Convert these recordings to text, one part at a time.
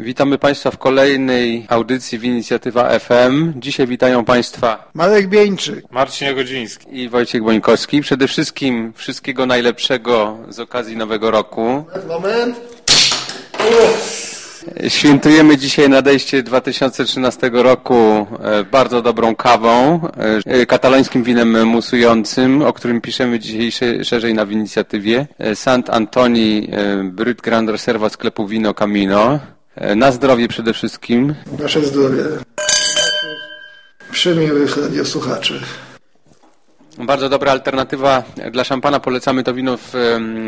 Witamy Państwa w kolejnej audycji w Inicjatywa FM. Dzisiaj witają Państwa Marek Bieńczyk, Marcin Jagodziński i Wojciech Bońkowski. Przede wszystkim wszystkiego najlepszego z okazji Nowego Roku. Moment. Świętujemy dzisiaj nadejście 2013 roku e, bardzo dobrą kawą, e, katalońskim winem musującym, o którym piszemy dzisiaj sze- szerzej na w inicjatywie. E, Sant Antoni Brut Grand Reserva sklepu Vino Camino. E, Na zdrowie przede wszystkim. Wasze zdrowie. Przemiłych radiosłuchaczy. Bardzo dobra alternatywa dla szampana. Polecamy to wino w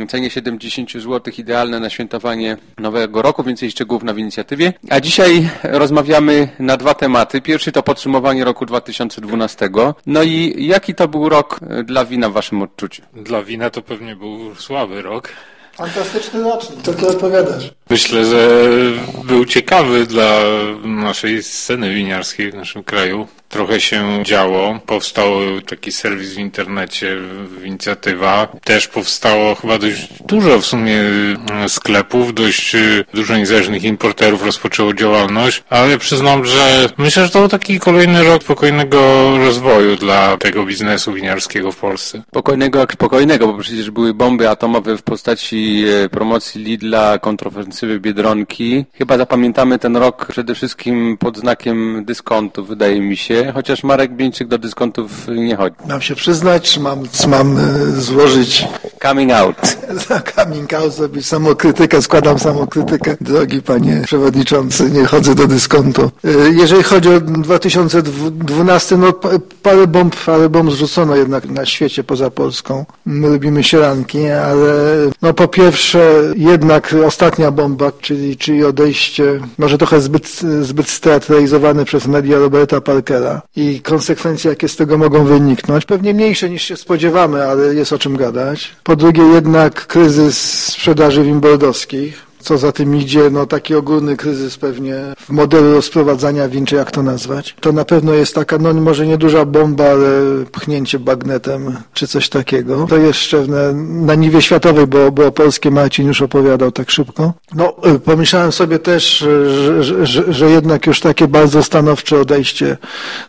cenie 70 zł, idealne na świętowanie Nowego Roku. Więcej szczegółów na w inicjatywie. A dzisiaj rozmawiamy na dwa tematy. Pierwszy to podsumowanie roku 2012. No i jaki to był rok e, dla wina w Waszym odczuciu? Dla wina to pewnie był słaby rok. Fantastyczny rocznik. To ty odpowiadasz. Myślę, że był ciekawy dla naszej sceny winiarskiej w naszym kraju. Trochę się działo. Powstał taki serwis w internecie, inicjatywa. Też powstało chyba dość dużo w sumie e, sklepów, dość e, dużo niezależnych importerów rozpoczęło działalność, ale przyznam, że myślę, że to był taki kolejny rok spokojnego rozwoju dla tego biznesu winiarskiego w Polsce. Spokojnego jak spokojnego, bo przecież były bomby atomowe w postaci e, promocji Lidla, kontrofensywy Biedronki. Chyba zapamiętamy ten rok przede wszystkim pod znakiem dyskontu, wydaje mi się, chociaż Marek Bieńczyk do dyskontów nie chodzi. Mam się przyznać, czy mam, czy mam e, złożyć Coming out. za coming out, zrobić samokrytykę, składam samokrytykę. Drogi panie przewodniczący, nie chodzę do dyskontu. E, Jeżeli chodzi o 2012, no pa- parę bomb, parę bomb zrzucono jednak na świecie poza Polską. My lubimy sieranki, ale no po pierwsze jednak ostatnia bomba, czyli, czyli odejście, może trochę zbyt, zbyt steatralizowane przez media Roberta Parkera i konsekwencje, jakie z tego mogą wyniknąć, pewnie mniejsze niż się spodziewamy, ale jest o czym gadać. Po drugie jednak kryzys sprzedaży win bordowskich. Co za tym idzie, no taki ogólny kryzys pewnie w modelu rozprowadzania win, czy jak to nazwać. To na pewno jest taka, no może nie duża bomba, ale pchnięcie bagnetem, czy coś takiego. To jeszcze na, niwie światowej, bo, bo polskie Marcin już opowiadał tak szybko. No, y, pomyślałem sobie też, że, że, że, jednak już takie bardzo stanowcze odejście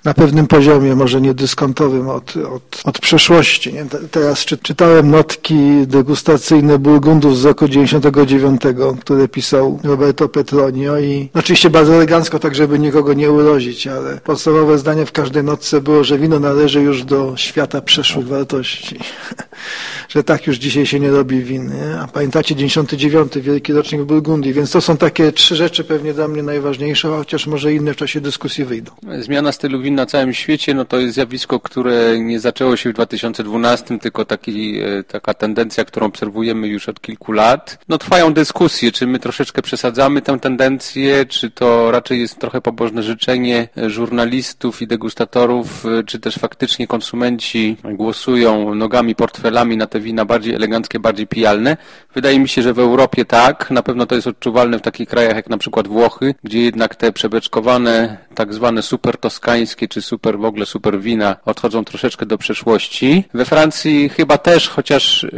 na pewnym poziomie, może nie dyskontowym od, od, od przeszłości. Nie? Te- Teraz czy, czytałem notki degustacyjne Burgundów z roku 99, które pisał Roberto Petronio i oczywiście bardzo elegancko, tak żeby nikogo nie urozić, ale podstawowe zdanie w każdej notce było, że wino należy już do świata przeszłych wartości. że tak już dzisiaj się nie robi win. Nie? A pamiętacie 99, wielki rocznik w Burgundii, więc to są takie trzy rzeczy pewnie dla mnie najważniejsze, chociaż może inne w czasie dyskusji wyjdą. Zmiana stylu win na całym świecie, no to jest zjawisko, które nie zaczęło się w 2012, tylko taki, e, taka tendencja, którą obserwujemy już od kilku lat. No trwają dyskusje, czy my troszeczkę przesadzamy tę tendencję, czy to raczej jest trochę pobożne życzenie e, żurnalistów i degustatorów, e, czy też faktycznie konsumenci głosują nogami, portfelami na te wina bardziej eleganckie, bardziej pijalne. Wydaje mi się, że w Europie tak. Na pewno to jest odczuwalne w takich krajach jak na przykład Włochy, gdzie jednak te przebeczkowane, tak zwane super toskańskie, czy super w ogóle super wina odchodzą troszeczkę do przeszłości. We Francji chyba też, chociaż y,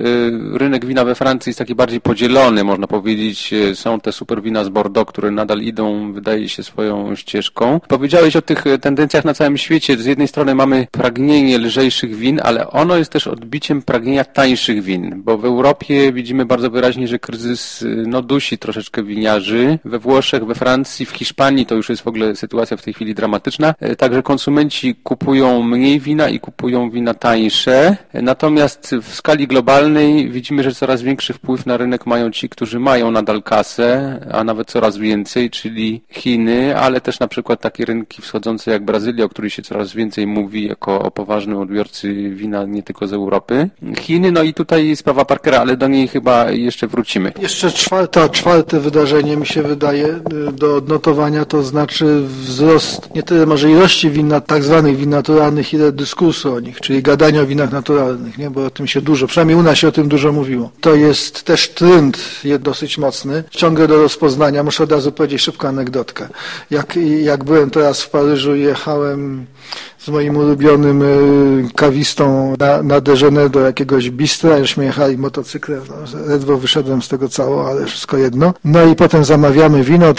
rynek wina we Francji jest taki bardziej podzielony, można powiedzieć. Y, Są te super wina z Bordeaux, które nadal idą, wydaje się, swoją ścieżką. Powiedziałeś o tych y, tendencjach na całym świecie. Z jednej strony mamy pragnienie lżejszych win, ale ono jest też odbiciem pragnienia tańszych win, bo w Europie widzimy bardzo wyraźnie, że kryzys y, no, dusi troszeczkę winiarzy. We Włoszech, we Francji, w Hiszpanii to już jest w ogóle sytuacja w tej chwili dramatyczna. Także konsumenci kupują mniej wina i kupują wina tańsze. Natomiast w skali globalnej widzimy, że coraz większy wpływ na rynek mają ci, którzy mają nadal kasę, a nawet coraz więcej, czyli Chiny, ale też na przykład takie rynki wschodzące jak Brazylia, o której się coraz więcej mówi jako o poważnym odbiorcy wina nie tylko z Europy. Chiny, no i tutaj sprawa Parkera, ale do niej chyba jeszcze wrócimy. Jeszcze czwarta, czwarte wydarzenie mi się wydaje y, do odnotowania, to znaczy wzrost nie tyle może ilości win, tak zwanych win naturalnych, ile dyskursu o nich, czyli gadania o winach naturalnych, nie? bo o tym się dużo, przynajmniej u nas się o tym dużo mówiło. To jest też trend dosyć mocny. Własny, ciągle do rozpoznania. Muszę od razu powiedzieć szybką anegdotkę. Jak, jak byłem teraz w Paryżu i jechałem z moim ulubionym y, kawistą na, na do jakiegoś bistra, żeśmy jechali motocyklem, no, ledwo wyszedłem z tego cało, ale wszystko jedno. No i potem zamawiamy wino,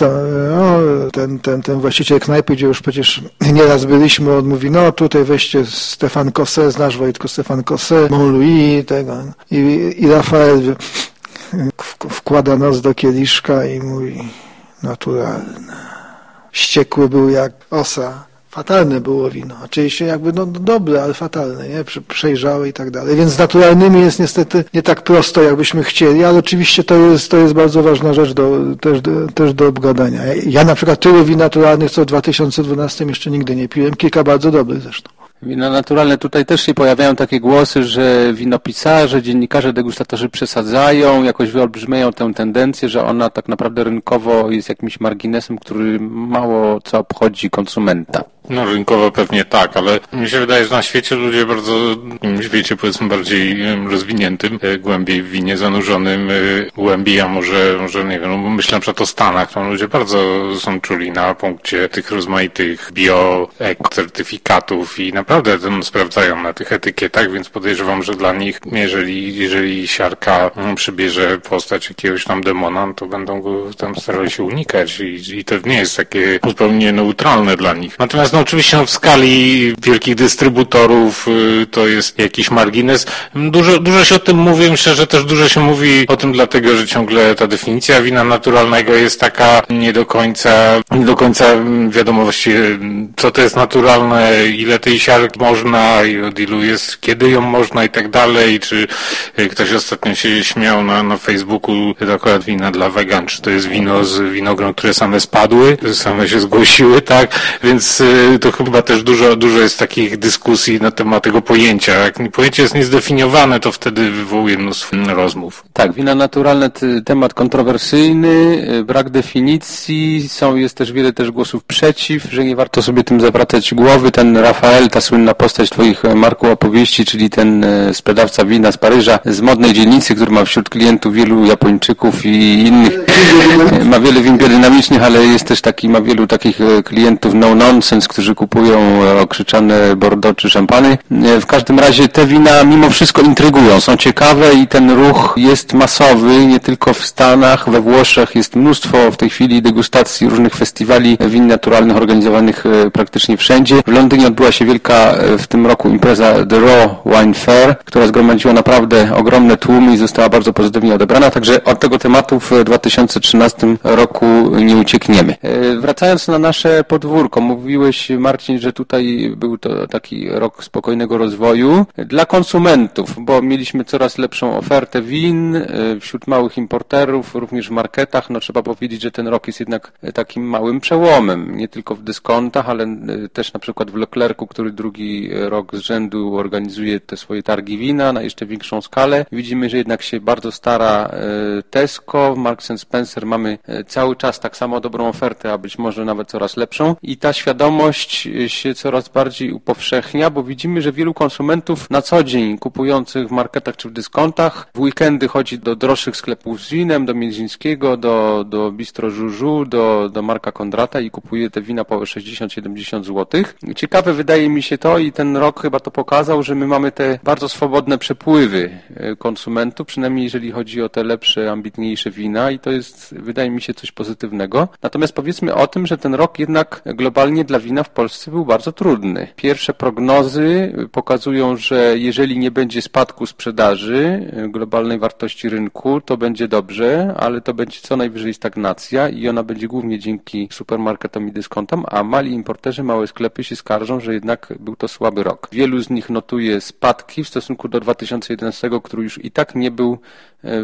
no, ten, ten, ten właściciel knajpy, gdzie już przecież nieraz byliśmy, on mówi, no tutaj weźcie Stefan Kosset, znasz Wojtko Stefan Kosset, Mont Louis, tego. I, i Rafael wkłada nos do kieliszka i mówi, naturalne. Ściekły był jak osa Fatalne było wino. Oczywiście jakby no, dobre, ale fatalne, nie? Przejrzałe i tak dalej. Więc z naturalnymi jest niestety nie tak prosto, jakbyśmy chcieli, ale oczywiście to jest, to jest bardzo ważna rzecz do, też, też do obgadania. Ja na przykład tylu win naturalnych, co w 2012 jeszcze nigdy nie piłem. Kilka bardzo dobrych zresztą. Wina naturalne. Tutaj też się pojawiają takie głosy, że winopisarze, dziennikarze, degustatorzy przesadzają, jakoś wyolbrzymiają tę tendencję, że ona tak naprawdę rynkowo jest jakimś marginesem, który mało co obchodzi konsumenta. No rynkowo pewnie tak, ale mi się wydaje, że na świecie ludzie bardzo, w świecie powiedzmy bardziej rozwiniętym, e, głębiej w winie zanurzonym, e, głębiej, a może, może nie wiem, no myślę na przykład o Stanach, tam ludzie bardzo są czuli na punkcie tych rozmaitych bio, certyfikatów i naprawdę to sprawdzają na tych etykietach, więc podejrzewam, że dla nich, jeżeli, jeżeli siarka mm, przybierze postać jakiegoś tam demona, to będą go tam starali się unikać i, i to nie jest takie zupełnie neutralne dla nich. Natomiast no oczywiście no, w skali wielkich dystrybutorów y, to jest jakiś margines. Dużo, dużo się o tym mówi, myślę, że też dużo się mówi o tym dlatego, że ciągle ta definicja wina naturalnego jest taka nie do końca, nie do końca wiadomo właściwie co to jest naturalne, ile tej siarki można i od ilu jest, kiedy ją można i tak dalej, czy y, ktoś ostatnio się śmiał na, na Facebooku, to akurat wina dla wegan, czy to jest wino z winogron, które same spadły, same się zgłosiły, tak, więc y, to chyba też dużo, dużo jest takich dyskusji na temat tego pojęcia. Jak pojęcie jest niezdefiniowane, to wtedy wywołuje mnóstwo rozmów. Tak, wina naturalne, temat kontrowersyjny, y, brak definicji, są, jest też wiele też głosów przeciw, że nie warto sobie tym zawracać głowy. Ten Rafael, ta słynna postać twoich e, Marku opowieści, czyli ten e, sprzedawca wina z Paryża, z modnej dzielnicy, który ma wśród klientów wielu Japończyków i innych, e, ma wiele win biodynamicznych, ale jest też taki, ma wielu takich klientów no nonsense, którzy kupują e, okrzyczane Bordeaux czy szampany. E, w każdym razie te wina mimo wszystko intrygują, są ciekawe i ten ruch jest masowy, nie tylko w Stanach, we Włoszech jest mnóstwo w tej chwili degustacji różnych festiwali win naturalnych organizowanych e, praktycznie wszędzie. W Londynie odbyła się wielka w tym roku impreza The Raw Wine Fair, która zgromadziła naprawdę ogromne tłumy i została bardzo pozytywnie odebrana, także od tego tematu w 2013 roku nie uciekniemy. Wracając na nasze podwórko, mówiłeś Marcin, że tutaj był to taki rok spokojnego rozwoju dla konsumentów, bo mieliśmy coraz lepszą ofertę win e, wśród małych importerów, również w marketach. No trzeba powiedzieć, że ten rok jest jednak takim małym przełomem, nie tylko w dyskontach, ale e, też na przykład w Leclercu, który drugi rok z rzędu organizuje te swoje targi wina na jeszcze większą skalę. Widzimy, że jednak się bardzo stara e, Tesco, Marks Spencer mamy cały czas tak samo dobrą ofertę, a być może nawet coraz lepszą i ta świadomość się coraz bardziej upowszechnia, bo widzimy, że wielu konsumentów na co dzień kupujących w marketach czy w dyskontach w weekendy chodzi do droższych sklepów z winem, do Międzyńskiego, do, do Bistro Żużu, do, do Marka Kondrata i kupuje te wina po 60-70 zł. Ciekawe wydaje mi się to i ten rok chyba to pokazał, że my mamy te bardzo swobodne przepływy e, konsumentów, przynajmniej jeżeli chodzi o te lepsze, ambitniejsze wina i to jest, wydaje mi się, coś pozytywnego. Natomiast powiedzmy o tym, że ten rok jednak globalnie dla wina w Polsce był bardzo trudny. Pierwsze prognozy pokazują, że jeżeli nie będzie spadku sprzedaży globalnej wartości rynku, to będzie dobrze, ale to będzie co najwyżej stagnacja i ona będzie głównie dzięki supermarketom i dyskontom, a mali importerzy, małe sklepy się skarżą, że jednak był to słaby rok. Wielu z nich notuje spadki w stosunku do 2011, który już i tak nie był e,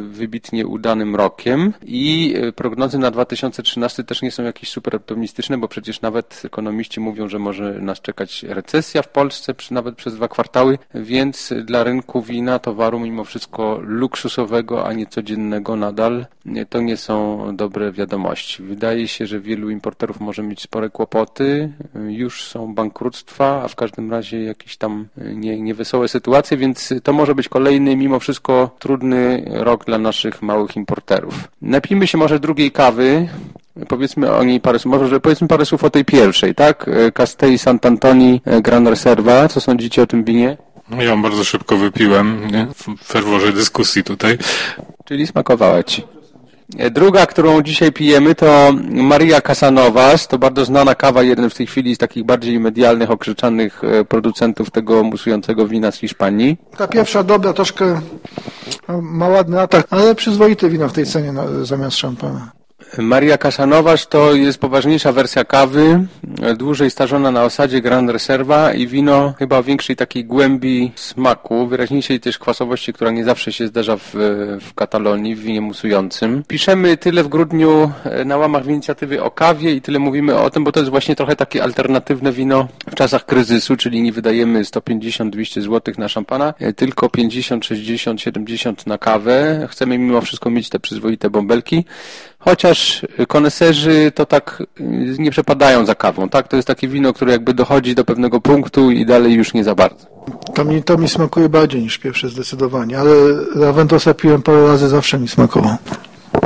wybitnie udanym rokiem i e, prognozy na 2013 też nie są jakieś super optymistyczne, bo przecież nawet ekonomiści mówią, że może nas czekać recesja w Polsce, nawet przez dwa kwartały, więc dla rynku wina, towaru mimo wszystko luksusowego, a nie codziennego nadal, to nie są dobre wiadomości. Wydaje się, że wielu importerów może mieć spore kłopoty, już są bankructwa, a w każdym razie jakieś tam nie, niewesołe sytuacje, więc to może być kolejny, mimo wszystko trudny rok rok dla naszych małych importerów. Napijmy się może drugiej kawy. Powiedzmy o niej parę słów, może powiedzmy parę słów o tej pierwszej, tak? Castell Sant'Antoni Gran Reserva. Co sądzicie o tym winie? No ja bardzo szybko wypiłem, nie? w ferworze dyskusji tutaj. Czyli smakowała Ci. Druga, którą dzisiaj pijemy, to Maria Casanovas. To bardzo znana kawa, jeden w tej chwili z takich bardziej medialnych, okrzyczanych e, producentów tego musującego wina z Hiszpanii. Ta pierwsza dobra, troszkę ma ładny atak, ale przyzwoite wino w tej cenie zamiast szampana. Maria Kasanowasz to jest poważniejsza wersja kawy, dłużej starzona na osadzie Grand Reserva i wino chyba większej takiej głębi smaku, wyraźniejszej też kwasowości, która nie zawsze się zdarza w, w Katalonii, w winie musującym. Piszemy tyle w grudniu e, na łamach inicjatywy o kawie i tyle mówimy o tym, bo to jest właśnie trochę takie alternatywne wino w czasach kryzysu, czyli nie wydajemy 150-200 zł na szampana, e, tylko 50, 60, 70 na kawę. Chcemy mimo wszystko mieć te przyzwoite bąbelki. Chociaż koneserzy to tak nie przepadają za kawą, tak? To jest takie wino, które jakby dochodzi do pewnego punktu i dalej już nie za bardzo. To mi, to mi smakuje bardziej niż pierwsze zdecydowanie, ale Raventosa piłem parę razy, zawsze mi smakował.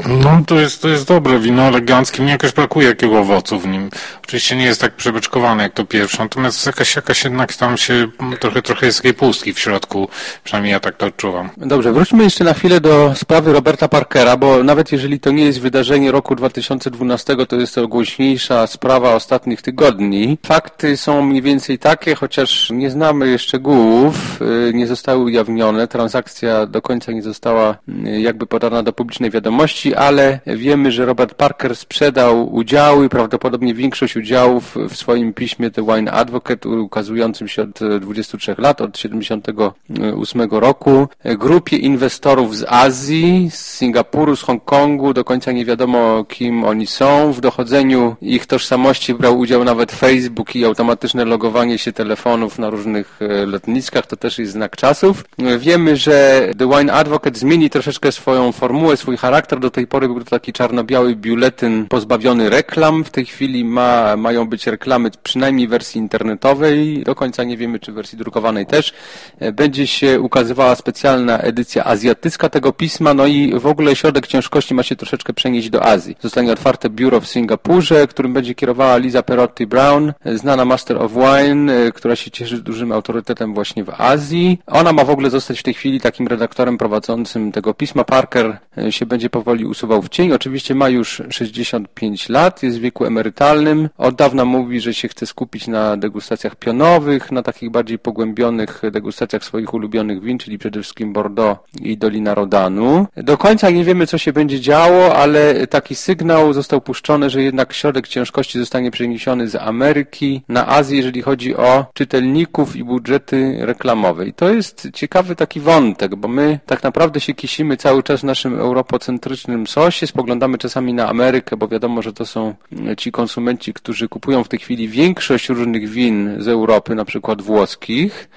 No to jest, to jest dobre wino eleganckie. Mnie jakoś brakuje jakiego owocu w nim. Oczywiście nie jest tak przebeczkowane jak to pierwsze, natomiast jakaś, jakaś jednak tam się trochę, trochę jest takiej pustki w środku. Przynajmniej ja tak to odczuwam. Dobrze, wróćmy jeszcze na chwilę do sprawy Roberta Parkera, bo nawet jeżeli to nie jest wydarzenie roku 2012, to jest to głośniejsza sprawa ostatnich tygodni. Fakty są mniej więcej takie, chociaż nie znamy szczegółów, y, nie zostały ujawnione, transakcja do końca nie została y, jakby podana do publicznej wiadomości ale wiemy, że Robert Parker sprzedał udziały, prawdopodobnie większość udziałów w swoim piśmie The Wine Advocate, ukazującym się od 23 lat, od 78 roku, grupie inwestorów z Azji, z Singapuru, z Hongkongu, do końca nie wiadomo kim oni są. W dochodzeniu ich tożsamości brał udział nawet Facebook i automatyczne logowanie się telefonów na różnych e, lotniskach, to też jest znak czasów. Wiemy, że The Wine Advocate zmieni troszeczkę swoją formułę, swój charakter do tej pory był to taki czarno-biały biuletyn pozbawiony reklam. W tej chwili ma, mają być reklamy przynajmniej wersji internetowej. Do końca nie wiemy, czy wersji drukowanej też. E, będzie się ukazywała specjalna edycja azjatycka tego pisma, no i w ogóle środek ciężkości ma się troszeczkę przenieść do Azji. Zostanie otwarte biuro w Singapurze, którym będzie kierowała Liza Perotti Brown, e, znana Master of Wine, e, która się cieszy dużym autorytetem właśnie w Azji. Ona ma w ogóle zostać w tej chwili takim redaktorem prowadzącym tego pisma. Parker się będzie powoli usuwał w cień. Oczywiście ma już 65 lat, jest w wieku emerytalnym. Od dawna mówi, że się chce skupić na degustacjach pionowych, na takich bardziej pogłębionych degustacjach swoich ulubionych win, czyli przede wszystkim Bordeaux i Dolina Rodanu. Do końca nie wiemy, co się będzie działo, ale taki sygnał został puszczony, że jednak środek ciężkości zostanie przeniesiony z Ameryki na Azję, jeżeli chodzi o czytelników i budżety reklamowe. I to jest ciekawy taki wątek, bo my tak naprawdę się kisimy cały czas w naszym europocentrycznym sosie, spoglądamy czasami na Amerykę, bo wiadomo, że to są ci konsumenci, którzy kupują w tej chwili większość różnych win z Europy, na przykład włoskich,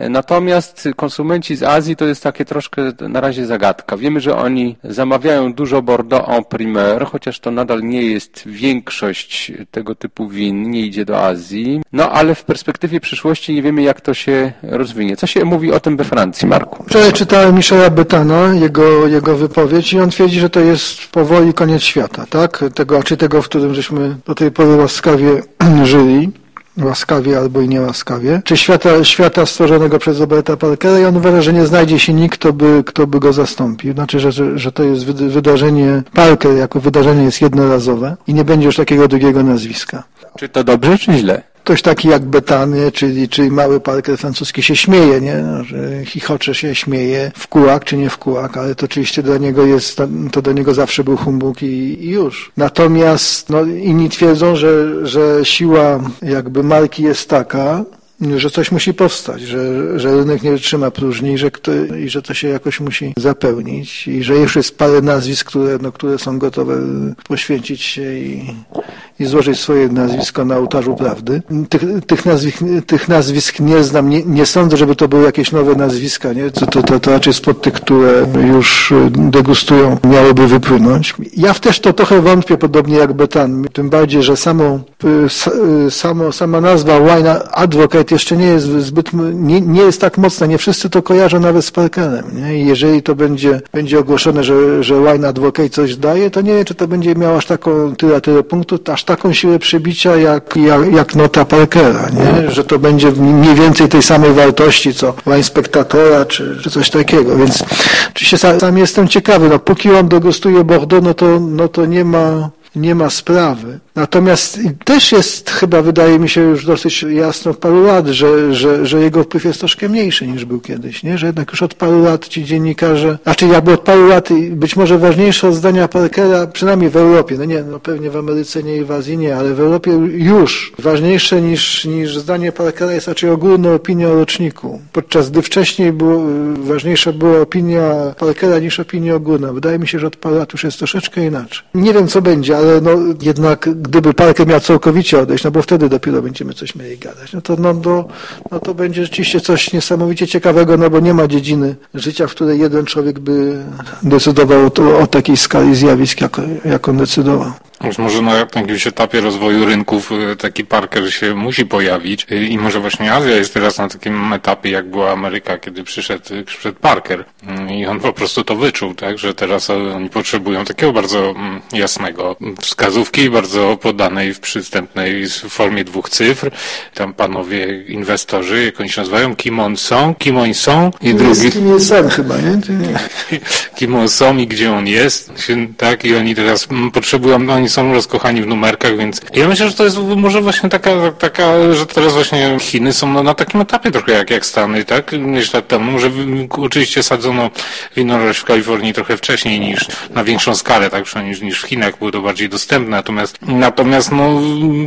Natomiast konsumenci z Azji to jest takie troszkę na razie zagadka. Wiemy, że oni zamawiają dużo Bordeaux en primeur, chociaż to nadal nie jest większość tego typu win, nie idzie do Azji. No ale w perspektywie przyszłości nie wiemy, jak to się rozwinie. Co się mówi o tym we Francji, Marku? Wczoraj czytałem Michela Betana, jego, jego wypowiedź i on twierdzi, że to jest powoli koniec świata, tak? Tego, czy tego, w którym żeśmy do tej pory łaskawie żyli łaskawie albo i niełaskawie, czy świata, świata stworzonego przez Roberta Parkera i on uważa, że nie znajdzie się nikt, kto by, kto by go zastąpił. Znaczy, że, że to jest wydarzenie, Parker jako wydarzenie jest jednorazowe i nie będzie już takiego drugiego nazwiska. Czy to dobrze, czy źle? Ktoś taki jak Betany, czyli, czyli mały Parker francuski się śmieje, nie? Że chichocze się śmieje w kułak czy nie w kułak, ale to oczywiście dla niego jest, to dla niego zawsze był humbug i, i już. Natomiast no, inni twierdzą, że, że siła jakby marki jest taka, że coś musi powstać, że, że rynek nie wytrzyma próżni i że, kto, i że to się jakoś musi zapełnić i że już jest parę nazwisk, które, no, które są gotowe poświęcić się i, i złożyć swoje nazwisko na ołtarzu prawdy. Tych, tych, nazwisk, tych nazwisk nie znam, nie, nie sądzę, żeby to były jakieś nowe nazwiska, nie? To, to, to, to raczej spod tych, które już degustują, miałoby wypłynąć. Ja też to trochę wątpię, podobnie jak Betan, tym bardziej, że samą, samo, sama nazwa Wine Advocate jeszcze nie jest zbyt, nie, nie jest tak mocna, nie wszyscy to kojarzą nawet z Parkerem, nie? I jeżeli to będzie, będzie ogłoszone, że, że Wine Advocate coś daje, to nie wiem, czy to będzie miało aż taką, tyle, tyle punktów, aż taką siłę przebicia, jak, jak, jak nota Parkera, nie? Że to będzie mniej więcej tej samej wartości, co Wine Spectatora, czy, czy coś takiego, więc oczywiście sam, sam jestem ciekawy, no póki on degustuje Bordeaux, no to, no to nie ma, nie ma sprawy. Natomiast też jest chyba, wydaje mi się już dosyć jasno od paru lat, że, że, że jego wpływ jest troszkę mniejszy niż był kiedyś, nie? że jednak już od paru lat ci dziennikarze, znaczy jakby od paru lat być może ważniejsze od zdania Parkera, przynajmniej w Europie, no nie, no pewnie w Ameryce nie i w Azji nie, ale w Europie już ważniejsze niż, niż zdanie Parkera jest raczej ogólna opinia o roczniku, podczas gdy wcześniej było, ważniejsza była opinia Parkera niż opinia ogólna. Wydaje mi się, że od paru lat już jest troszeczkę inaczej. Nie wiem co będzie, ale no jednak gdyby Parker miał całkowicie odejść, no bo wtedy dopiero będziemy coś mieli gadać, no to, no, do, no to będzie rzeczywiście coś niesamowicie ciekawego, no bo nie ma dziedziny życia, w której jeden człowiek by decydował o, o takiej skali zjawisk, jak, jak on decydował. Być może na jakimś etapie rozwoju rynków y, taki Parker się musi pojawić y, i może właśnie Azja jest teraz na takim etapie, jak była Ameryka, kiedy przyszedł, przyszedł Parker mm, i on po prostu to wyczuł, tak, że teraz oni potrzebują takiego bardzo mm, jasnego wskazówki, bardzo podanej w przystępnej formie dwóch cyfr. Tam panowie inwestorzy, jak oni się nazywają, Kim On Song, Kim On Song i drugi. Kim jest sam chyba, nie? Kim On Song i gdzie on jest, tak, i oni teraz potrzebują, oni są rozkochani w numerkach, więc ja myślę, że to jest może właśnie taka, taka że teraz właśnie Chiny są na takim etapie trochę jak, jak Stany, tak? Niż lat temu, że oczywiście sadzono winorość w Kalifornii trochę wcześniej niż na większą skalę, tak? Przynajmniej niż w Chinach było to bardziej dostępne, natomiast natomiast no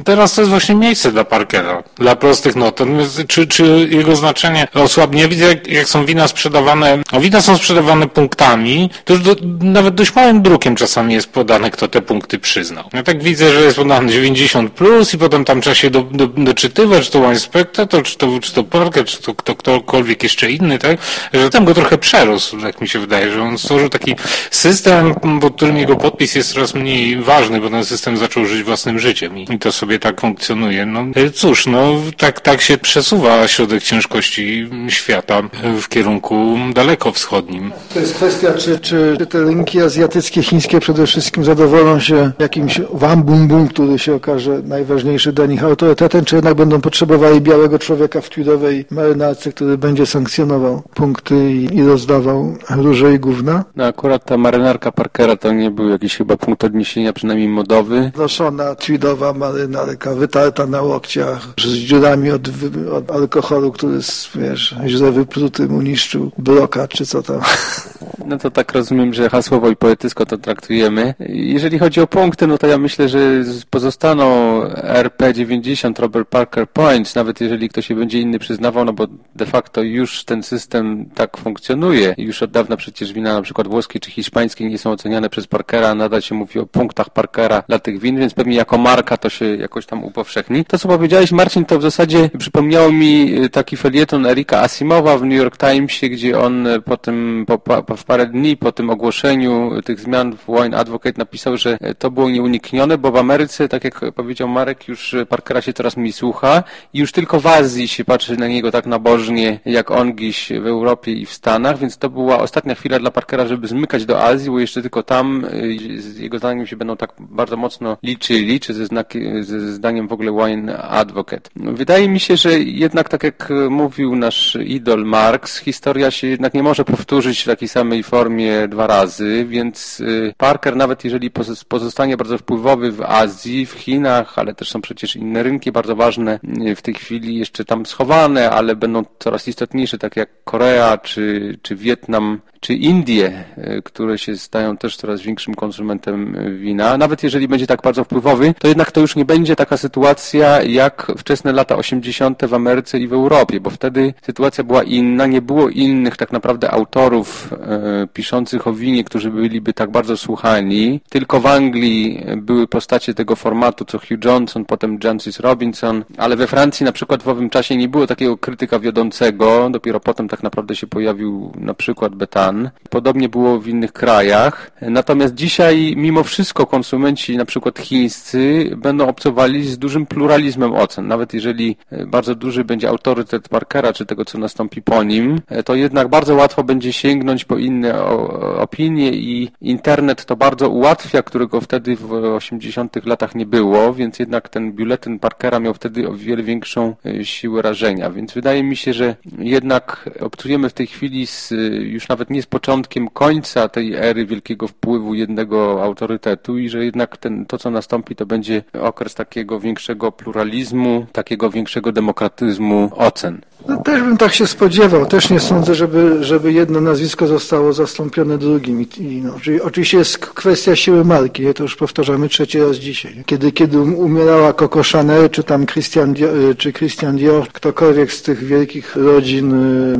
teraz to jest właśnie miejsce dla Parkera, dla prostych not. Czy, czy jego znaczenie osłabnie? Widzę, jak, jak są wina sprzedawane, no wina są sprzedawane punktami, to już do, nawet dość małym drukiem czasami jest podane, kto te punkty przyzna przyznał. Ja tak widzę, że jest podane 90 plus i potem tam trzeba się do, do, doczytywać, czy to One Spectator, czy to, czy to Parker, czy to kto, ktokolwiek jeszcze inny, tak? Że tam go trochę przerósł, jak mi się wydaje, że on stworzył taki system, pod którym jego podpis jest coraz mniej ważny, bo ten system zaczął żyć własnym życiem i, i to sobie tak funkcjonuje. No cóż, no tak, tak się przesuwa środek ciężkości świata w kierunku daleko wschodnim. To jest kwestia, czy, czy, czy te rynki azjatyckie, chińskie przede wszystkim zadowolą się jakimś jakimś wam bum bum, który się okaże najważniejszy dla nich autorytetem, czy jednak będą potrzebowali białego człowieka w tweedowej marynarce, który będzie sankcjonował punkty i, i rozdawał róże i gówna? No akurat ta marynarka Parkera to nie był jakiś chyba punkt odniesienia, przynajmniej modowy. Noszona tweedowa marynarka, wytarta na łokciach, z dziurami od, od alkoholu, który wiesz, źle wypruty mu niszczył broka, czy co tam. No to tak rozumiem, że hasłowo i poetycko to traktujemy. Jeżeli chodzi o punkty, no to ja myślę, że pozostaną RP90 Robert Parker Points, nawet jeżeli ktoś się będzie inny przyznawał, no bo de facto już ten system tak funkcjonuje. Już od dawna przecież wina na przykład włoskie czy hiszpańskie nie są oceniane przez Parkera, nadal się mówi o punktach Parkera dla tych win, więc pewnie jako marka to się jakoś tam upowszechni. To co powiedziałeś Marcin, to w zasadzie przypomniało mi taki felieton Erika Asimowa w New York Timesie, gdzie on po tym, po, po, w parę dni po tym ogłoszeniu tych zmian w Wine Advocate napisał, że to było nieuniknione, bo w Ameryce, tak jak powiedział Marek, już Parkera się coraz mniej słucha i już tylko w Azji się patrzy na niego tak nabożnie, jak on gdzieś w Europie i w Stanach, więc to była ostatnia chwila dla Parkera, żeby zmykać do Azji, bo jeszcze tylko tam y, jego zdaniem się będą tak bardzo mocno liczyli, czy ze, znaki, ze zdaniem w ogóle Wine Advocate. Wydaje mi się, że jednak tak jak mówił nasz idol Marx, historia się jednak nie może powtórzyć w takiej samej formie dwa razy, więc y, Parker nawet jeżeli pozostanie bardzo wpływowy w Azji, w Chinach, ale też są przecież inne rynki bardzo ważne y, w tej chwili jeszcze tam schowane, ale będą coraz istotniejsze, tak jak Korea czy, czy Wietnam, czy Indie, które się stają też coraz większym konsumentem wina, nawet jeżeli będzie tak bardzo wpływowy, to jednak to już nie będzie taka sytuacja jak wczesne lata 80. w Ameryce i w Europie, bo wtedy sytuacja była inna, nie było innych tak naprawdę autorów e, piszących o winie, którzy byliby tak bardzo słuchani. Tylko w Anglii były postacie tego formatu, co Hugh Johnson, potem Jancis Robinson, ale we Francji na przykład w owym czasie nie było takiego krytyka wiodącego, dopiero potem tak naprawdę się pojawił na przykład Betan. Podobnie było w innych krajach. Natomiast dzisiaj mimo wszystko konsumenci na przykład chińscy będą obcowali z dużym pluralizmem ocen. Nawet jeżeli e, bardzo duży będzie autorytet Parkera, czy tego, co nastąpi po nim, e, to jednak bardzo łatwo będzie sięgnąć po inne opinie i internet to bardzo ułatwia, którego wtedy w 80 latach nie było, więc jednak ten biuletyn Parkera miał wtedy o wiele większą e, siłę rażenia. Więc wydaje mi się, że jednak obcujemy w tej chwili z, już nawet nie z początkiem końca tej ery wielkiego wpływu jednego autorytetu i że jednak ten, to, co nastąpi, to będzie okres takiego większego pluralizmu, takiego większego demokratyzmu ocen. No, też bym tak się spodziewał. Też nie sądzę, żeby, żeby jedno nazwisko zostało zastąpione drugim. I, i no, oczywiście jest kwestia siły marki. To już powtarzamy trzeci raz dzisiaj. Kiedy, kiedy um, umierała Coco Chanel, czy tam Christian Dior, y, czy Christian Dior, ktokolwiek z tych wielkich rodzin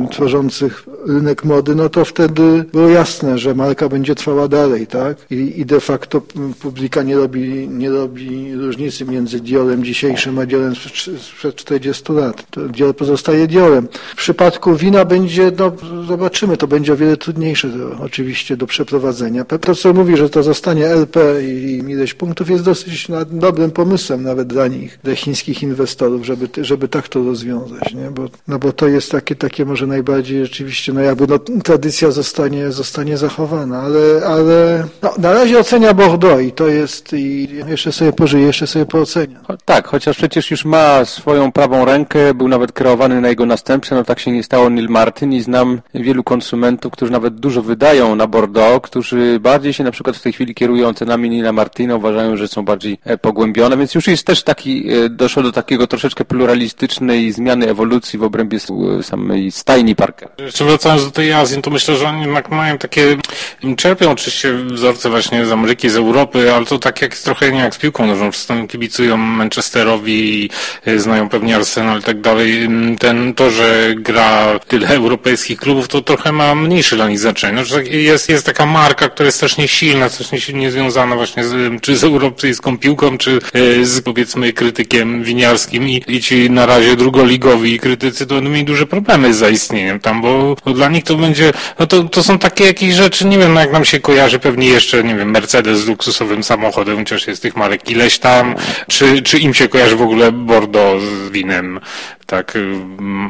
y, tworzących rynek mody, no to wtedy było jasne, że marka będzie trwała dalej, tak? I, i de facto publika nie robi, nie robi różnicy między Diorem dzisiejszym a Diorem sprzed 40 lat. To Dior pozostaje Diorem. W przypadku wina będzie, no zobaczymy, to będzie o wiele trudniejsze to, oczywiście do przeprowadzenia. Profesor mówi, że to zostanie LP i ileś punktów jest dosyć dobrym pomysłem nawet dla nich, dla chińskich inwestorów, żeby, żeby tak to rozwiązać, nie? Bo, no bo to jest takie, takie może najbardziej rzeczywiście, no jakby no, tradycja zostanie, zostanie zachowana, ale, ale no, na razie ocenia Bordeaux i to jest i jeszcze sobie pożyje, jeszcze sobie poocenia. Tak, chociaż przecież już ma swoją prawą rękę, był nawet kreowany na jego następcę, no tak się nie stało Neil Martin i znam wielu konsumentów, którzy nawet dużo wydają na Bordeaux, którzy bardziej się na przykład w tej chwili kierują cenami Nila Martina, uważają, że są bardziej e, pogłębione, więc już jest też taki, e, doszło do takiego troszeczkę pluralistycznej zmiany ewolucji w obrębie samej stajni Parker. Jeszcze wracając do tej Azji, to myślę, że oni jednak mają takie, czerpią oczywiście wzorce właśnie z Ameryki, z Europy, ale to tak jak trochę nie jak z piłką nożną, czasem kibicują Manchesterowi, e, znają pewnie Arsenal i tak dalej. Ten, to, że gra tyle europejskich klubów, to trochę ma mniejsze dla nich znaczenie. No, jest, jest taka marka, która jest strasznie silna, strasznie silnie związana właśnie z, czy z europejską piłką, czy e, z powiedzmy krytykiem winiarskim i, i ci na razie drugoligowi krytycy to będą mieli duże problemy z zaistnieniem tam, bo, bo dla nich to będzie, no to, to są takie jakieś rzeczy, nie wiem, no jak nam się kojarzy pewnie jeszcze, nie wiem, Mercedes z luksusowym samochodem, chociaż jest tych marek ileś tam, czy, czy im się kojarzy w ogóle Bordeaux z winem tak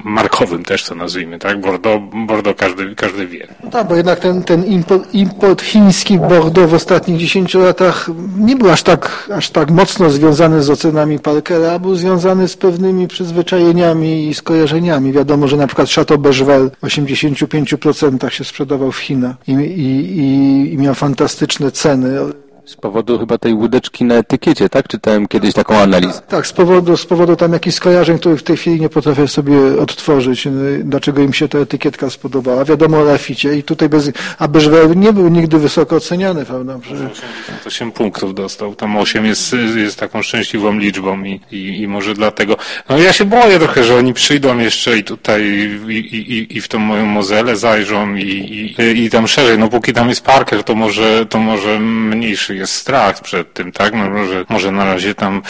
markowym też to nazwijmy, tak? Bordeaux, Bordeaux każdy, każdy wie. No tak, bo jednak ten, ten import, import chiński Bordeaux w ostatnich 10 latach nie był aż tak, aż tak mocno związany z ocenami Parkera, był związany z pewnymi przyzwyczajeniami i skojarzeniami. Wiadomo, że na przykład Chateau Bechevel w 85% się sprzedawał w Chinach i, i, i miał fantastyczne ceny. Z powodu chyba tej łódeczki na etykiecie, tak? Czytałem kiedyś taką analizę. Tak, z powodu, z powodu tam jakichś skojarzeń, których w tej chwili nie potrafię sobie odtworzyć, dlaczego im się ta etykietka spodobała. Wiadomo o Laficie i tutaj bez, a Beżwer nie był nigdy wysoko oceniany, prawda? 88 punktów dostał, tam 8 jest, jest taką szczęśliwą liczbą i, i, i może dlatego. No ja się boję trochę, że oni przyjdą jeszcze i tutaj i, i, i w tą moją mozelę zajrzą i, i, i tam szerzej. No póki tam jest Parker, to może, to może mniejszy jest strach przed tym, tak? No, może, może na razie tam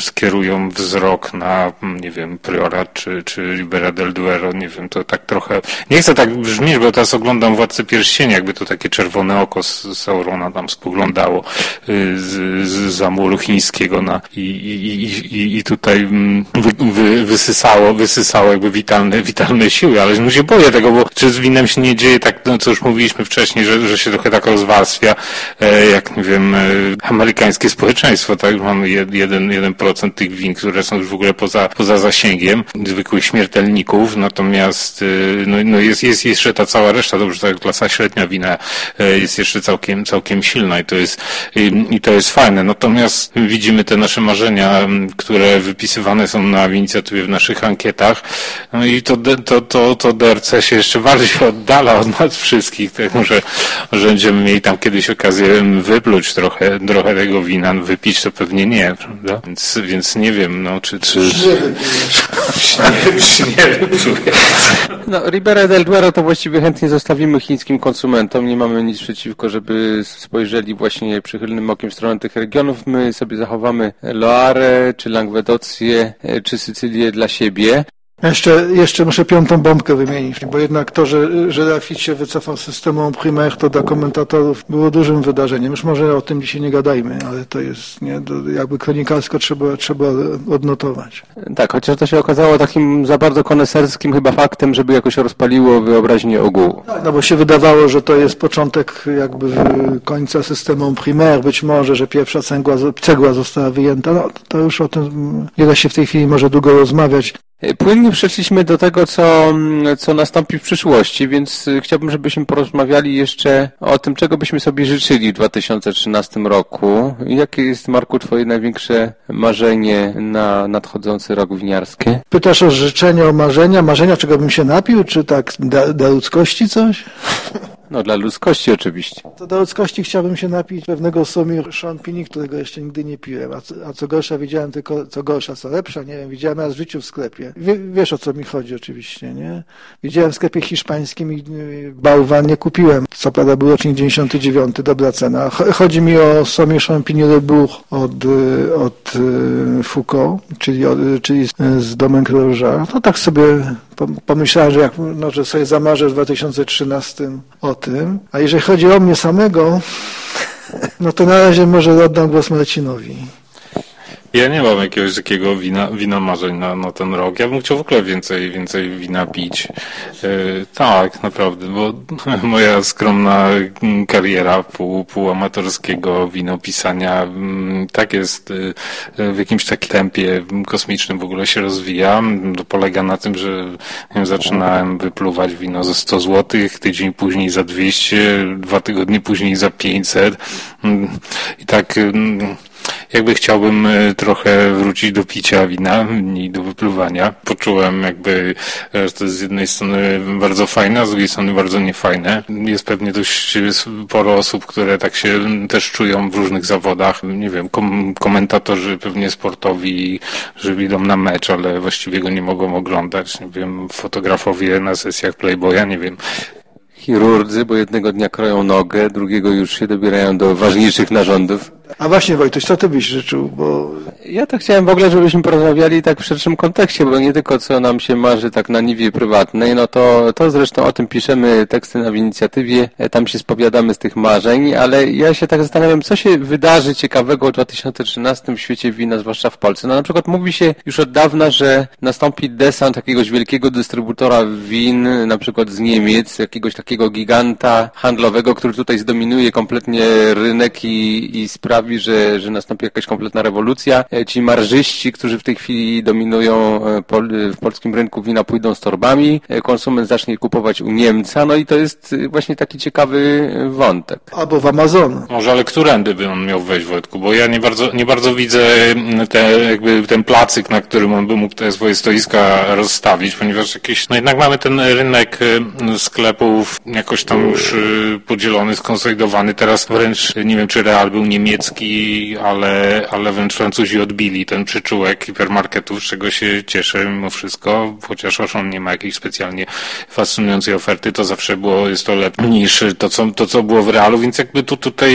skierują wzrok na, nie wiem, Priora czy, czy Libera del Duero, nie wiem, to tak trochę, nie chcę tak brzmieć, bo teraz oglądam Władcę Pierścienia, jakby to takie czerwone oko z Saurona tam spoglądało y, z, z zamuru chińskiego na, i, i, i, i tutaj mm, wy, wy, wysysało, wysysało jakby witalne, witalne siły, ale no się boję tego, bo czy z winem się nie dzieje tak, no co już mówiliśmy wcześniej, że, że się trochę tak rozwarstwia, e, jak nie wiem, powiem, amerykańskie społeczeństwo, tak? Mamy jeden, jeden procent tych win, które są już w ogóle poza, poza zasięgiem zwykłych śmiertelników, natomiast no, no jest, jest jeszcze ta cała reszta, dobrze, ta klasa średnia wina jest jeszcze całkiem, całkiem silna i to jest, i, i to jest fajne. Natomiast widzimy te nasze marzenia, które wypisywane są na inicjatywie w naszych ankietach, no i to, to, to, to DRC się jeszcze bardziej oddala od nas wszystkich, tego, że, że będziemy mieli tam kiedyś okazję wypluć trochę, trochę tego wina, no, wypić to pewnie nie, prawda? Więc, więc nie wiem, no, czy... czy... Nie wypluję. No, Ribera del Duero to właściwie chętnie zostawimy chińskim konsumentom, nie mamy nic przeciwko, żeby spojrzeli właśnie przychylnym okiem w stronę tych regionów. My sobie zachowamy Loare, czy Langwedocję, czy Sycylię dla siebie. Jeszcze, jeszcze muszę piątą bombkę wymienić, bo jednak to, że, że Rafit się wycofał z systemu Primaire, to dla komentatorów było dużym wydarzeniem. Już może o tym dzisiaj nie gadajmy, ale to jest nie, jakby kronikarsko trzeba, trzeba odnotować. Tak, chociaż to się okazało takim za bardzo koneserskim chyba faktem, żeby jakoś rozpaliło wyobraźnię ogółu. Tak, no bo się wydawało, że to jest początek jakby końca systemu Primaire, być może, że pierwsza cegła, cegła została wyjęta. No, to już o tym nie da się w tej chwili może długo rozmawiać. Płynnie przeszliśmy do tego, co, co nastąpi w przyszłości, więc y, chciałbym, żebyśmy porozmawiali jeszcze o tym, czego byśmy sobie życzyli w 2013 roku. Jakie jest, Marku, Twoje największe marzenie na nadchodzący rok winiarski? Pytasz o życzenia, o marzenia? Marzenia, czego bym się napił, czy tak dla, dla ludzkości coś? No dla ludzkości oczywiście. To dla ludzkości chciałbym się napić pewnego Somir Champigny, którego jeszcze nigdy nie piłem, a co, a co gorsza widziałem tylko, co gorsza, co lepsza, nie wiem, widziałem raz w życiu w sklepie. Wie, wiesz o co mi chodzi oczywiście, nie? Widziałem w sklepie hiszpańskim i bałwan nie kupiłem. Co prawda był rocznik 99, dobra cena. Chodzi mi o Somir Champigny Le Bourg od, od y, Foucault, czyli, od, czyli z Domen Creuja. No tak sobie pomyślałem, że, jak, no, że sobie zamarzę w 2013 o tym. A jeżeli chodzi o mnie samego, no to na razie może oddam głos Marcinowi. Ja nie mam jakiegoś takiego wina, wina marzeń na, na ten rok. Ja bym chciał w ogóle więcej, więcej wina pić. E, tak, naprawdę, bo moja skromna kariera pół, półamatorskiego winopisania mm, tak jest e, w jakimś takim tempie kosmicznym w ogóle się rozwija. To polega na tym, że wiem, zaczynałem wypluwać wino za 100 zł, tydzień później za 200, dwa tygodnie później za 500 mm, i tak mm, jakby chciałbym e, trochę wrócić do picia wina i do wypluwania. Poczułem jakby, e, że to jest z jednej strony bardzo fajne, a z drugiej strony bardzo niefajne. Jest pewnie dość sporo osób, które tak się też czują w różnych zawodach. Nie wiem, kom komentatorzy pewnie sportowi, że idą na mecz, ale właściwie go nie mogą oglądać. Nie wiem, fotografowie na sesjach Playboya, nie wiem chirurdzy, bo jednego dnia kroją nogę, drugiego już się dobierają do ważniejszych narządów. A właśnie Wojtuś, co ty byś życzył? Bo... Ja to chciałem w ogóle, żebyśmy porozmawiali tak w szerszym kontekście, bo nie tylko co nam się marzy tak na niwie prywatnej, no to, to zresztą o tym piszemy teksty na inicjatywie, e, tam się spowiadamy z tych marzeń, ale ja się tak zastanawiam, co się wydarzy ciekawego w 2013 w świecie wina, zwłaszcza w Polsce. No na przykład mówi się już od dawna, że nastąpi desant jakiegoś wielkiego dystrybutora win, na przykład z Niemiec, jakiegoś takiego giganta handlowego, który tutaj zdominuje kompletnie rynek i, i sprawi sprawi, że, że nastąpi jakaś kompletna rewolucja. E, ci marżyści, którzy w tej chwili dominują e, w polskim rynku wina pójdą z torbami, e, konsument zacznie kupować u Niemca, no i to jest właśnie taki ciekawy wątek. Albo w Amazon. Może, ale którędy by on miał wejść, Wojtku? Bo ja nie bardzo, nie bardzo widzę te, jakby ten placyk, na którym on by mógł te swoje stoiska rozstawić, ponieważ jakiś, no jednak mamy ten rynek sklepów jakoś tam już podzielony, skonsolidowany. Teraz wręcz nie wiem, czy Real był niemiecki, ale, ale wręcz Francuzi odbili ten przyczółek hipermarketów, z czego się cieszę mimo wszystko, chociaż on nie ma jakiejś specjalnie fascynującej oferty, to zawsze było, jest to lepsze niż to, co, to, co było w realu, więc jakby tu tutaj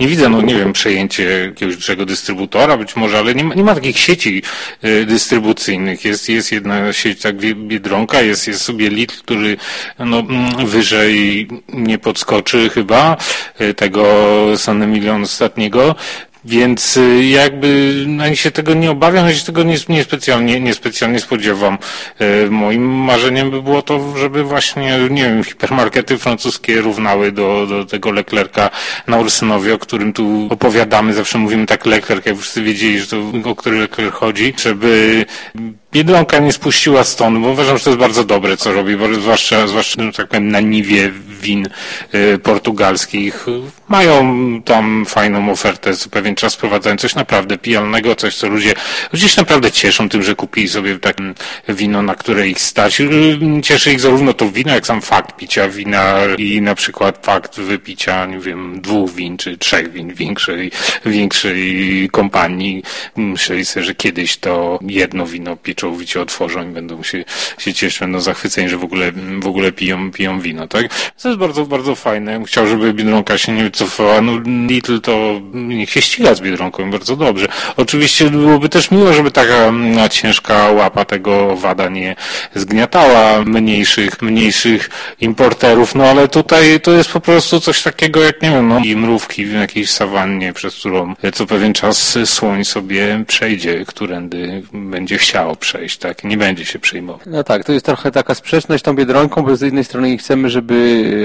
nie widzę, no nie wiem, przejęcie jakiegoś dużego dystrybutora być może, ale nie ma, nie ma takich sieci y, dystrybucyjnych. Jest, jest jedna sieć, tak Biedronka, jest, jest sobie Lidl, który no, mm, wyżej nie podskoczy chyba y, tego San Emilion ostatniego, Więc y, jakby ani się tego nie obawiam, ani się tego nie, niespecjalnie, niespecjalnie spodziewam. Y, moim marzeniem by było to, żeby właśnie, nie wiem, hipermarkety francuskie równały do, do tego Leclerca na Ursynowie, o którym tu opowiadamy. Zawsze mówimy tak Leclerc, jak wszyscy wiedzieli, że to, o który Leclerc chodzi, żeby Biedronka nie spuściła stąd, bo uważam, że to jest bardzo dobre, co robi, zwłaszcza, zwłaszcza no, tak powiem, na niwie win y, portugalskich. Mają tam fajną ofertę, co pewien czas wprowadzają coś naprawdę pijalnego, coś, co ludzie gdzieś naprawdę cieszą tym, że kupili sobie takie wino, na które ich stać. Y, cieszy ich zarówno to wino, jak sam fakt picia wina i na przykład fakt wypicia, nie wiem, dwóch win, czy trzech win większej, większej kompanii. Myśleli sobie, że kiedyś to jedno wino pieczą czołowicie otworzą i będą się, się cieszyć, będą zachwyceni, że w ogóle, w ogóle piją, piją wino, tak? Jest bardzo, bardzo fajne. Chciał, żeby Biedronka się nie wycofała. No, Lidl to niech się ściga z Biedronką, bardzo dobrze. Oczywiście byłoby też miło, żeby taka mm, ciężka łapa tego wada nie zgniatała mniejszych, mniejszych importerów, no ale tutaj to jest po prostu coś takiego jak, nie wiem, no, i mrówki w jakiejś sawannie, przez którą co pewien czas słoń sobie przejdzie, którędy będzie chciał przejść przejść, tak? Nie będzie się przejmował. No tak, to jest trochę taka sprzeczność tą Biedronką, bo z jednej strony chcemy, żeby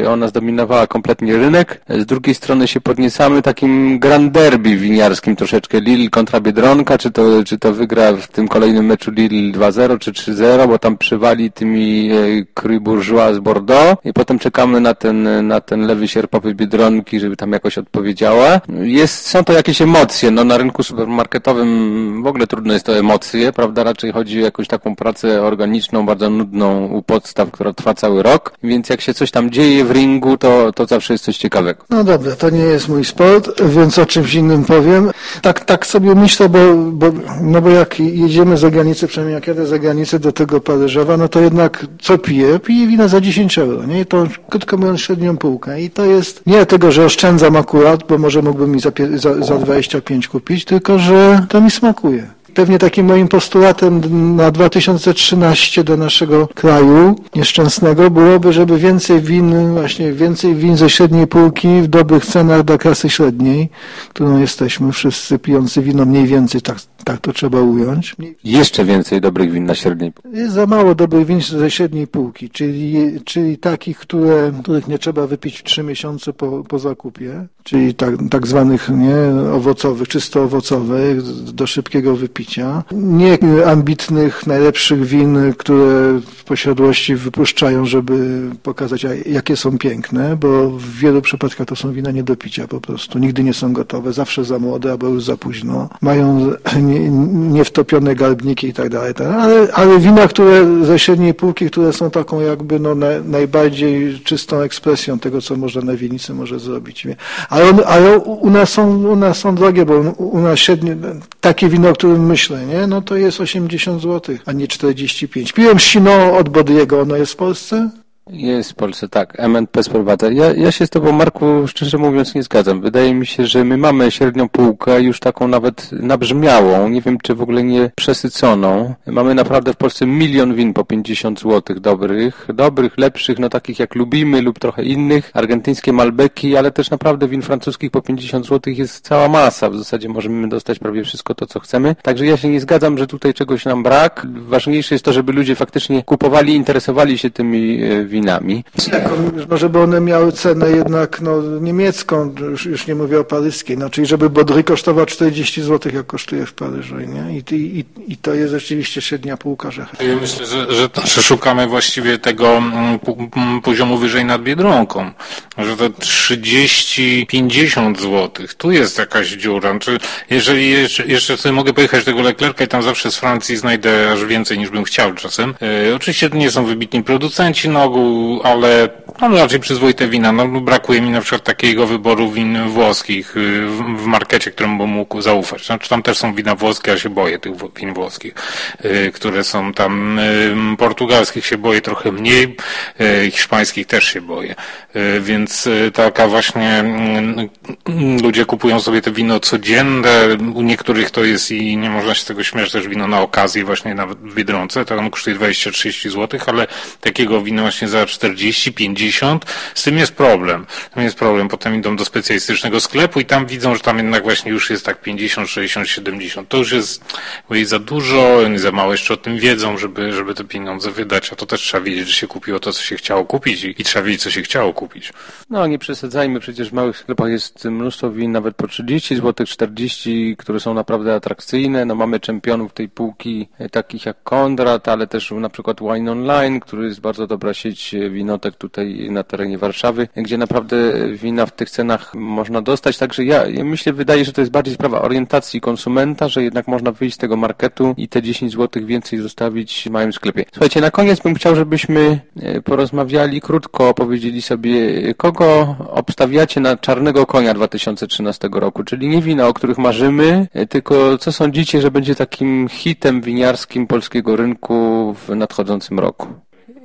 ona zdominowała kompletnie rynek, z drugiej strony się podniecamy takim grand derby winiarskim troszeczkę, Lille kontra Biedronka, czy to, czy to wygra w tym kolejnym meczu Lille 2-0 czy 3-0, bo tam przywali tymi e, Cru Bourgeois z Bordeaux. I potem czekamy na ten, na ten lewy sierpowy Biedronki, żeby tam jakoś odpowiedziała. Jest, są to jakieś emocje, no na rynku supermarketowym w ogóle trudno jest to emocje, prawda, raczej chodzi o jakąś taką pracę organiczną, bardzo nudną u podstaw, która trwa cały rok, więc jak się coś tam dzieje w ringu, to, to zawsze jest coś ciekawego. No dobra, to nie jest mój sport, więc o czymś innym powiem. Tak, tak sobie myślę, bo, bo, no bo jak jedziemy za granicę, przynajmniej jak jadę za granicę do tego Paryżowa, no to jednak co piję? Piję wina za 10 euro, nie? To krótko mówiąc średnią półkę. I to jest nie tego, że oszczędzam akurat, bo może mógłbym mi za, za, za 25 kupić, tylko że to mi smakuje. Pewnie takim moim postulatem na 2013 do naszego kraju nieszczęsnego byłoby, żeby więcej win, właśnie więcej win ze średniej półki w dobrych cenach dla klasy średniej, którą jesteśmy wszyscy pijący wino mniej więcej, tak, tak to trzeba ująć. Jeszcze więcej dobrych win na średniej półki. Jest za mało dobrych win ze średniej półki, czyli, czyli takich, które, których nie trzeba wypić w trzy miesiące po, po zakupie, czyli tak, tak zwanych nie, owocowych, czysto owocowych, do szybkiego wypicia picia. Nie ambitnych, najlepszych win, które w posiadłości wypuszczają, żeby pokazać, jakie są piękne, bo w wielu przypadkach to są wina nie do picia po prostu. Nigdy nie są gotowe, zawsze za młode albo już za późno. Mają niewtopione garbniki i tak dalej. Tak ale, ale wina, które ze średniej półki, które są taką jakby no, na, najbardziej czystą ekspresją tego, co można na winnicy może zrobić. Ale, ale u, nas są, u nas są drogie, bo u nas średnie, takie wino, o którym myślę, nie? no to jest 80 zł, a nie 45. Piłem sino od Bodiego, ono jest w Polsce? Jest w Polsce, tak. MNP sprowadza. Ja, ja się z Tobą, Marku, szczerze mówiąc nie zgadzam. Wydaje mi się, że my mamy średnią półkę, już taką nawet nabrzmiałą, nie wiem czy w ogóle nie przesyconą. Mamy naprawdę w Polsce milion win po 50 zł dobrych, dobrych, lepszych, no takich jak lubimy lub trochę innych, argentyńskie Malbeki, ale też naprawdę win francuskich po 50 zł jest cała masa. W zasadzie możemy dostać prawie wszystko to, co chcemy. Także ja się nie zgadzam, że tutaj czegoś nam brak. Ważniejsze jest to, żeby ludzie faktycznie kupowali, interesowali się tymi winami winami. No, żeby one miały cenę jednak no, niemiecką, już, już nie mówię o paryskiej, no, czyli żeby Bodry kosztował 40 zł, jak kosztuje w Paryżu. Nie? I, i, I to jest rzeczywiście średnia półka. Że... Ja myślę, że, że, że szukamy właściwie tego mm, mm, poziomu wyżej nad Biedronką, że to 30-50 zł, tu jest jakaś dziura. Znaczy, jeżeli jeszcze, jeszcze sobie mogę pojechać tego Leclerca i tam zawsze z Francji znajdę aż więcej niż bym chciał czasem. E, oczywiście to nie są wybitni producenci na ogół, ale mam raczej przyzwoite wina. No, brakuje mi na przykład takiego wyboru win włoskich y, w, markecie, którym bym mógł zaufać. Znaczy tam też są wina włoskie, a się boję tych win włoskich, y, które są tam y, portugalskich się boję trochę mniej, hiszpańskich też się boję. Więc taka właśnie ludzie kupują sobie te wino codzienne, u niektórych to jest i nie można się z tego śmiać, też wino na okazję właśnie nawet w Biedronce, to ono kosztuje 20-30 zł, ale takiego wina właśnie za 40, 50. Z tym jest problem. Tam jest problem. Potem idą do specjalistycznego sklepu i tam widzą, że tam jednak właśnie już jest tak 50, 60, 70. To już jest za dużo, oni za mało jeszcze o tym wiedzą, żeby, żeby te pieniądze wydać, a to też trzeba wiedzieć, że się kupiło to, co się chciało kupić i, i trzeba wiedzieć, co się chciało kupić. No, nie przesadzajmy, przecież w małych sklepach jest mnóstwo win nawet po 30 zł, 40, które są naprawdę atrakcyjne. No, mamy czempionów tej półki, e, takich jak Kondrat, ale też na przykład Wine Online, który jest bardzo dobra sieć winotek tutaj na terenie Warszawy, gdzie naprawdę wina w tych cenach można dostać. Także ja, ja myślę, wydaje, że to jest bardziej sprawa orientacji konsumenta, że jednak można wyjść z tego marketu i te 10 zł więcej zostawić w małym sklepie. Słuchajcie, na koniec bym chciał, żebyśmy e, porozmawiali krótko, opowiedzieli sobie, kogo obstawiacie na czarnego konia 2013 roku, czyli nie wina, o których marzymy, e, tylko co sądzicie, że będzie takim hitem winiarskim polskiego rynku w nadchodzącym roku?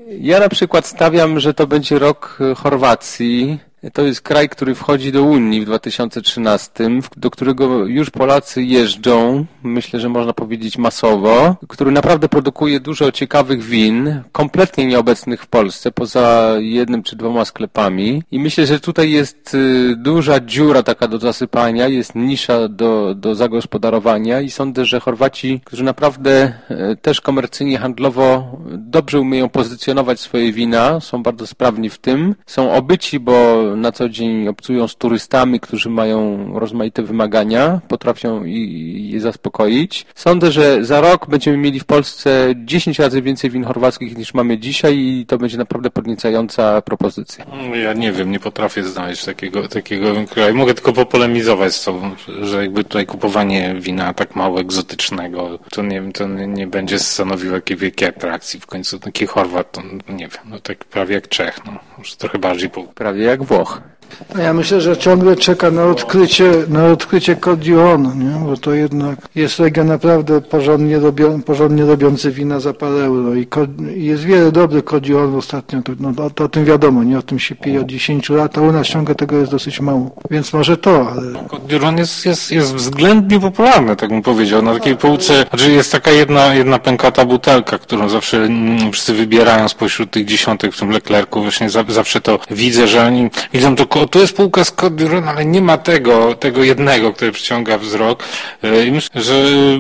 Ja na przykład stawiam, że to będzie rok Chorwacji, to jest kraj, który wchodzi do Unii w 2013, do którego już Polacy jeżdżą, myślę, że można powiedzieć masowo, który naprawdę produkuje dużo ciekawych win, kompletnie nieobecnych w Polsce, poza jednym czy dwoma sklepami. I myślę, że tutaj jest y, duża dziura taka do zasypania, jest nisza do, do zagospodarowania i sądzę, że Chorwaci, którzy naprawdę y, też komercyjnie, handlowo dobrze umieją pozycjonować swoje wina, są bardzo sprawni w tym, są obyci, bo na co dzień obcują z turystami, którzy mają rozmaite wymagania, potrafią je zaspokoić. Sądzę, że za rok będziemy mieli w Polsce 10 razy więcej win chorwackich niż mamy dzisiaj i to będzie naprawdę podniecająca propozycja. Ja nie wiem, nie potrafię znaleźć takiego, takiego kraju. Mogę tylko popolemizować z tobą, że jakby tutaj kupowanie wina tak mało egzotycznego, to nie wiem, to nie, będzie stanowiło jakiej wielkiej atrakcji. W końcu taki Chorwat, to nie wiem, no tak prawie jak Czech, no. Może trochę bardziej po... Prawie jak Włoch. No ja myślę, że ciągle czeka na odkrycie, na odkrycie Cordion, nie? bo to jednak jest region naprawdę porządnie, robią, porządnie robiący wina za parę euro i, jest wiele dobrych Cordion ostatnio, to, no, to o tym wiadomo, nie? O tym się pije od 10 lat, a u nas ciągle tego jest dosyć mało, więc może to, ale... Cordion jest, jest, jest względnie popularny, tak bym powiedział, na takiej półce, znaczy jest taka jedna, jedna pękata butelka, którą zawsze mm, wszyscy wybierają spośród tych dziesiątek w tym Leclercu, właśnie za, zawsze to widzę, że oni widzą to tu jest półka z Code ale nie ma tego, tego jednego, który przyciąga wzrok. E, I myślę, że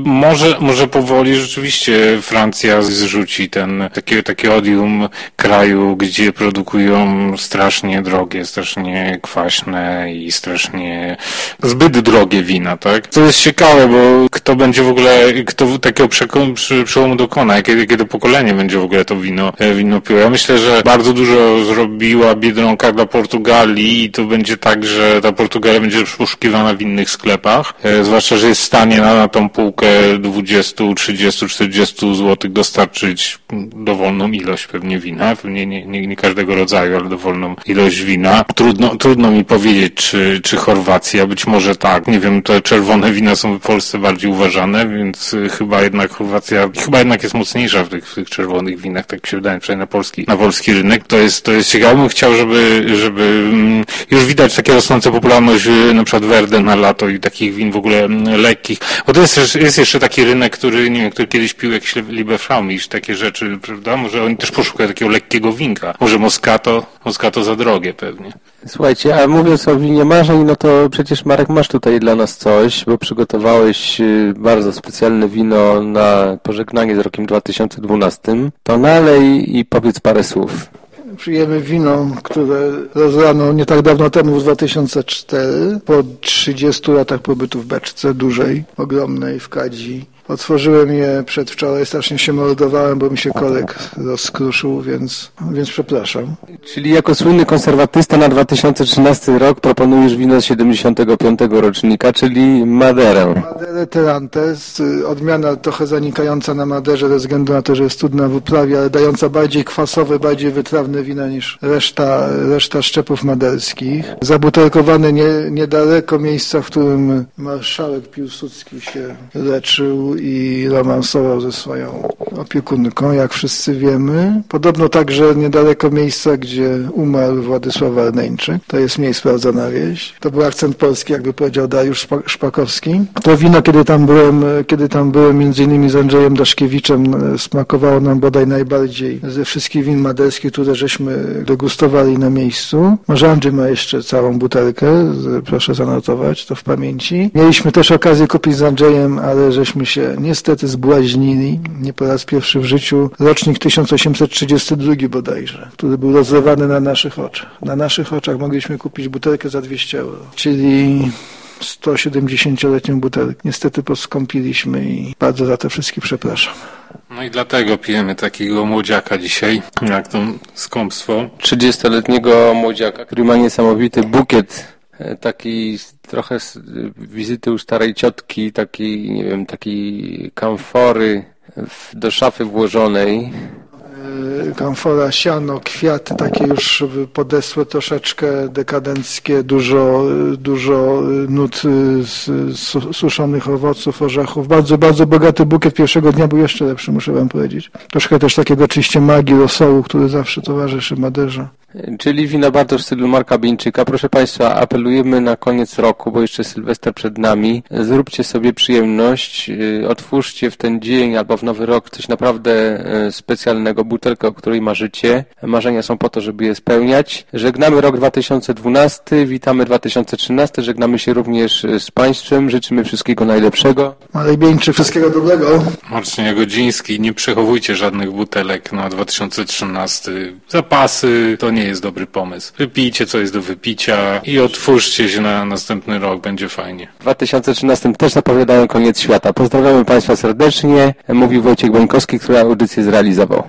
może, może powoli rzeczywiście Francja zrzuci ten, takie, takie odium kraju, gdzie produkują strasznie drogie, strasznie kwaśne i strasznie zbyt drogie wina, tak? To jest ciekawe, bo kto będzie w ogóle, kto takiego przełomu dokona, kiedy, kiedy pokolenie będzie w ogóle to wino, e, wino piło. Ja myślę, że bardzo dużo zrobiła Biedronka dla Portugalii i to będzie tak, że ta Portugalia będzie poszukiwana w innych sklepach, e, zwłaszcza, że jest w stanie na, na tą półkę 20, 30, 40 zł dostarczyć dowolną ilość pewnie wina, pewnie nie, nie, nie każdego rodzaju, ale dowolną ilość wina. Trudno, trudno mi powiedzieć, czy, czy Chorwacja, być może tak, nie wiem, te czerwone wina są w Polsce bardziej uważane, więc chyba jednak Chorwacja, chyba jednak jest mocniejsza w tych, w tych czerwonych winach, tak mi się wydaje, przynajmniej na polski, na polski rynek. To jest, to jest ciekawe, bym chciał, żeby, żeby mm, już widać takie rosnące popularność y, na przykład Verde na lato i takich win w ogóle mm, lekkich. Bo to jest, jest jeszcze taki rynek, który, nie wiem, który kiedyś pił Lieberfraumisch, takie rzeczy, prawda? Może oni też poszukują takiego lekkiego winka. Może Moscato, Moscato za drogie pewnie. Słuchajcie, a mówiąc o winie marzeń, no to przecież Marek masz tutaj dla nas coś, bo przygotowałeś y, bardzo specjalne wino na pożegnanie z rokiem 2012. To nalej i powiedz parę słów przyjemy wino, które rozlano nie tak dawno temu, w 2004, po 30 latach pobytu w beczce dużej, ogromnej w Kadzi. Otworzyłem je przedwczoraj, strasznie się mordowałem, bo mi się korek rozkruszył, więc, więc przepraszam. Czyli jako słynny konserwatysta na 2013 rok proponujesz wino z 75 rocznika, czyli Maderę. Maderę Terantes, odmiana trochę zanikająca na Maderze ze względu na to, że jest trudna w uprawie, ale dająca bardziej kwasowe, bardziej wytrawne wina niż reszta, reszta szczepów maderskich. Zabutelkowany nie, niedaleko miejsca, w którym marszałek Piłsudski się leczył i romansował ze swoją opiekunką, jak wszyscy wiemy. Podobno także niedaleko miejsca, gdzie umarł Władysław Warneńczyk. To jest mniej sprawdzona wieś. To był akcent polski, jakby powiedział Dariusz Szpakowski. To wino, kiedy tam byłem, kiedy tam byłem między innymi z Andrzejem Daszkiewiczem, smakowało nam bodaj najbardziej ze wszystkich win maderskich, które żeśmy degustowali na miejscu. Może Andrzej ma jeszcze całą butelkę, proszę zanotować to w pamięci. Mieliśmy też okazję kupić z Andrzejem, ale żeśmy się niestety zbłaźnili. Nie po raz pierwszy w życiu. Rocznik 1832 bodajże, który był rozlewany na naszych oczach. Na naszych oczach mogliśmy kupić butelkę za 200 euro. Czyli 170-letnią butelkę. Niestety poskąpiliśmy i bardzo za to wszystkich przepraszam. No i dlatego pijemy takiego młodziaka dzisiaj, jak to skąpstwo. 30-letniego młodziaka, który ma niesamowity bukiet e, taki trochę wizyty u starej ciotki, taki, nie wiem, taki kamfory do szafy włożonej kamfora, siano, kwiaty takie już podesłe, troszeczkę dekadenckie, dużo, dużo nut suszonych owoców, orzechów. Bardzo, bardzo bogaty bukiet pierwszego dnia był jeszcze lepszy, muszę wam powiedzieć. Troszkę też takiego oczywiście magii, rosołu, który zawsze towarzyszy Maderze. Czyli wina bardzo w stylu Marka Bieńczyka. Proszę Państwa, apelujemy na koniec roku, bo jeszcze Sylwester przed nami. Zróbcie sobie przyjemność, y, otwórzcie w ten dzień albo w nowy rok coś naprawdę y, specjalnego, butelkę, o której marzycie. Marzenia są po to, żeby je spełniać. Żegnamy rok 2012, witamy 2013, żegnamy się również y, z Państwem, życzymy wszystkiego najlepszego. Marek Bieńczyk, wszystkiego dobrego. Marcin Jagodziński, nie przechowujcie żadnych butelek na 2013. Zapasy to nie nie jest dobry pomysł. Wypijcie, co jest do wypicia i otwórzcie się na następny rok, będzie fajnie. W 2013 też zapowiadają koniec świata. Pozdrawiamy Państwa serdecznie. Mówił Wojciech Bońkowski, który audycję zrealizował.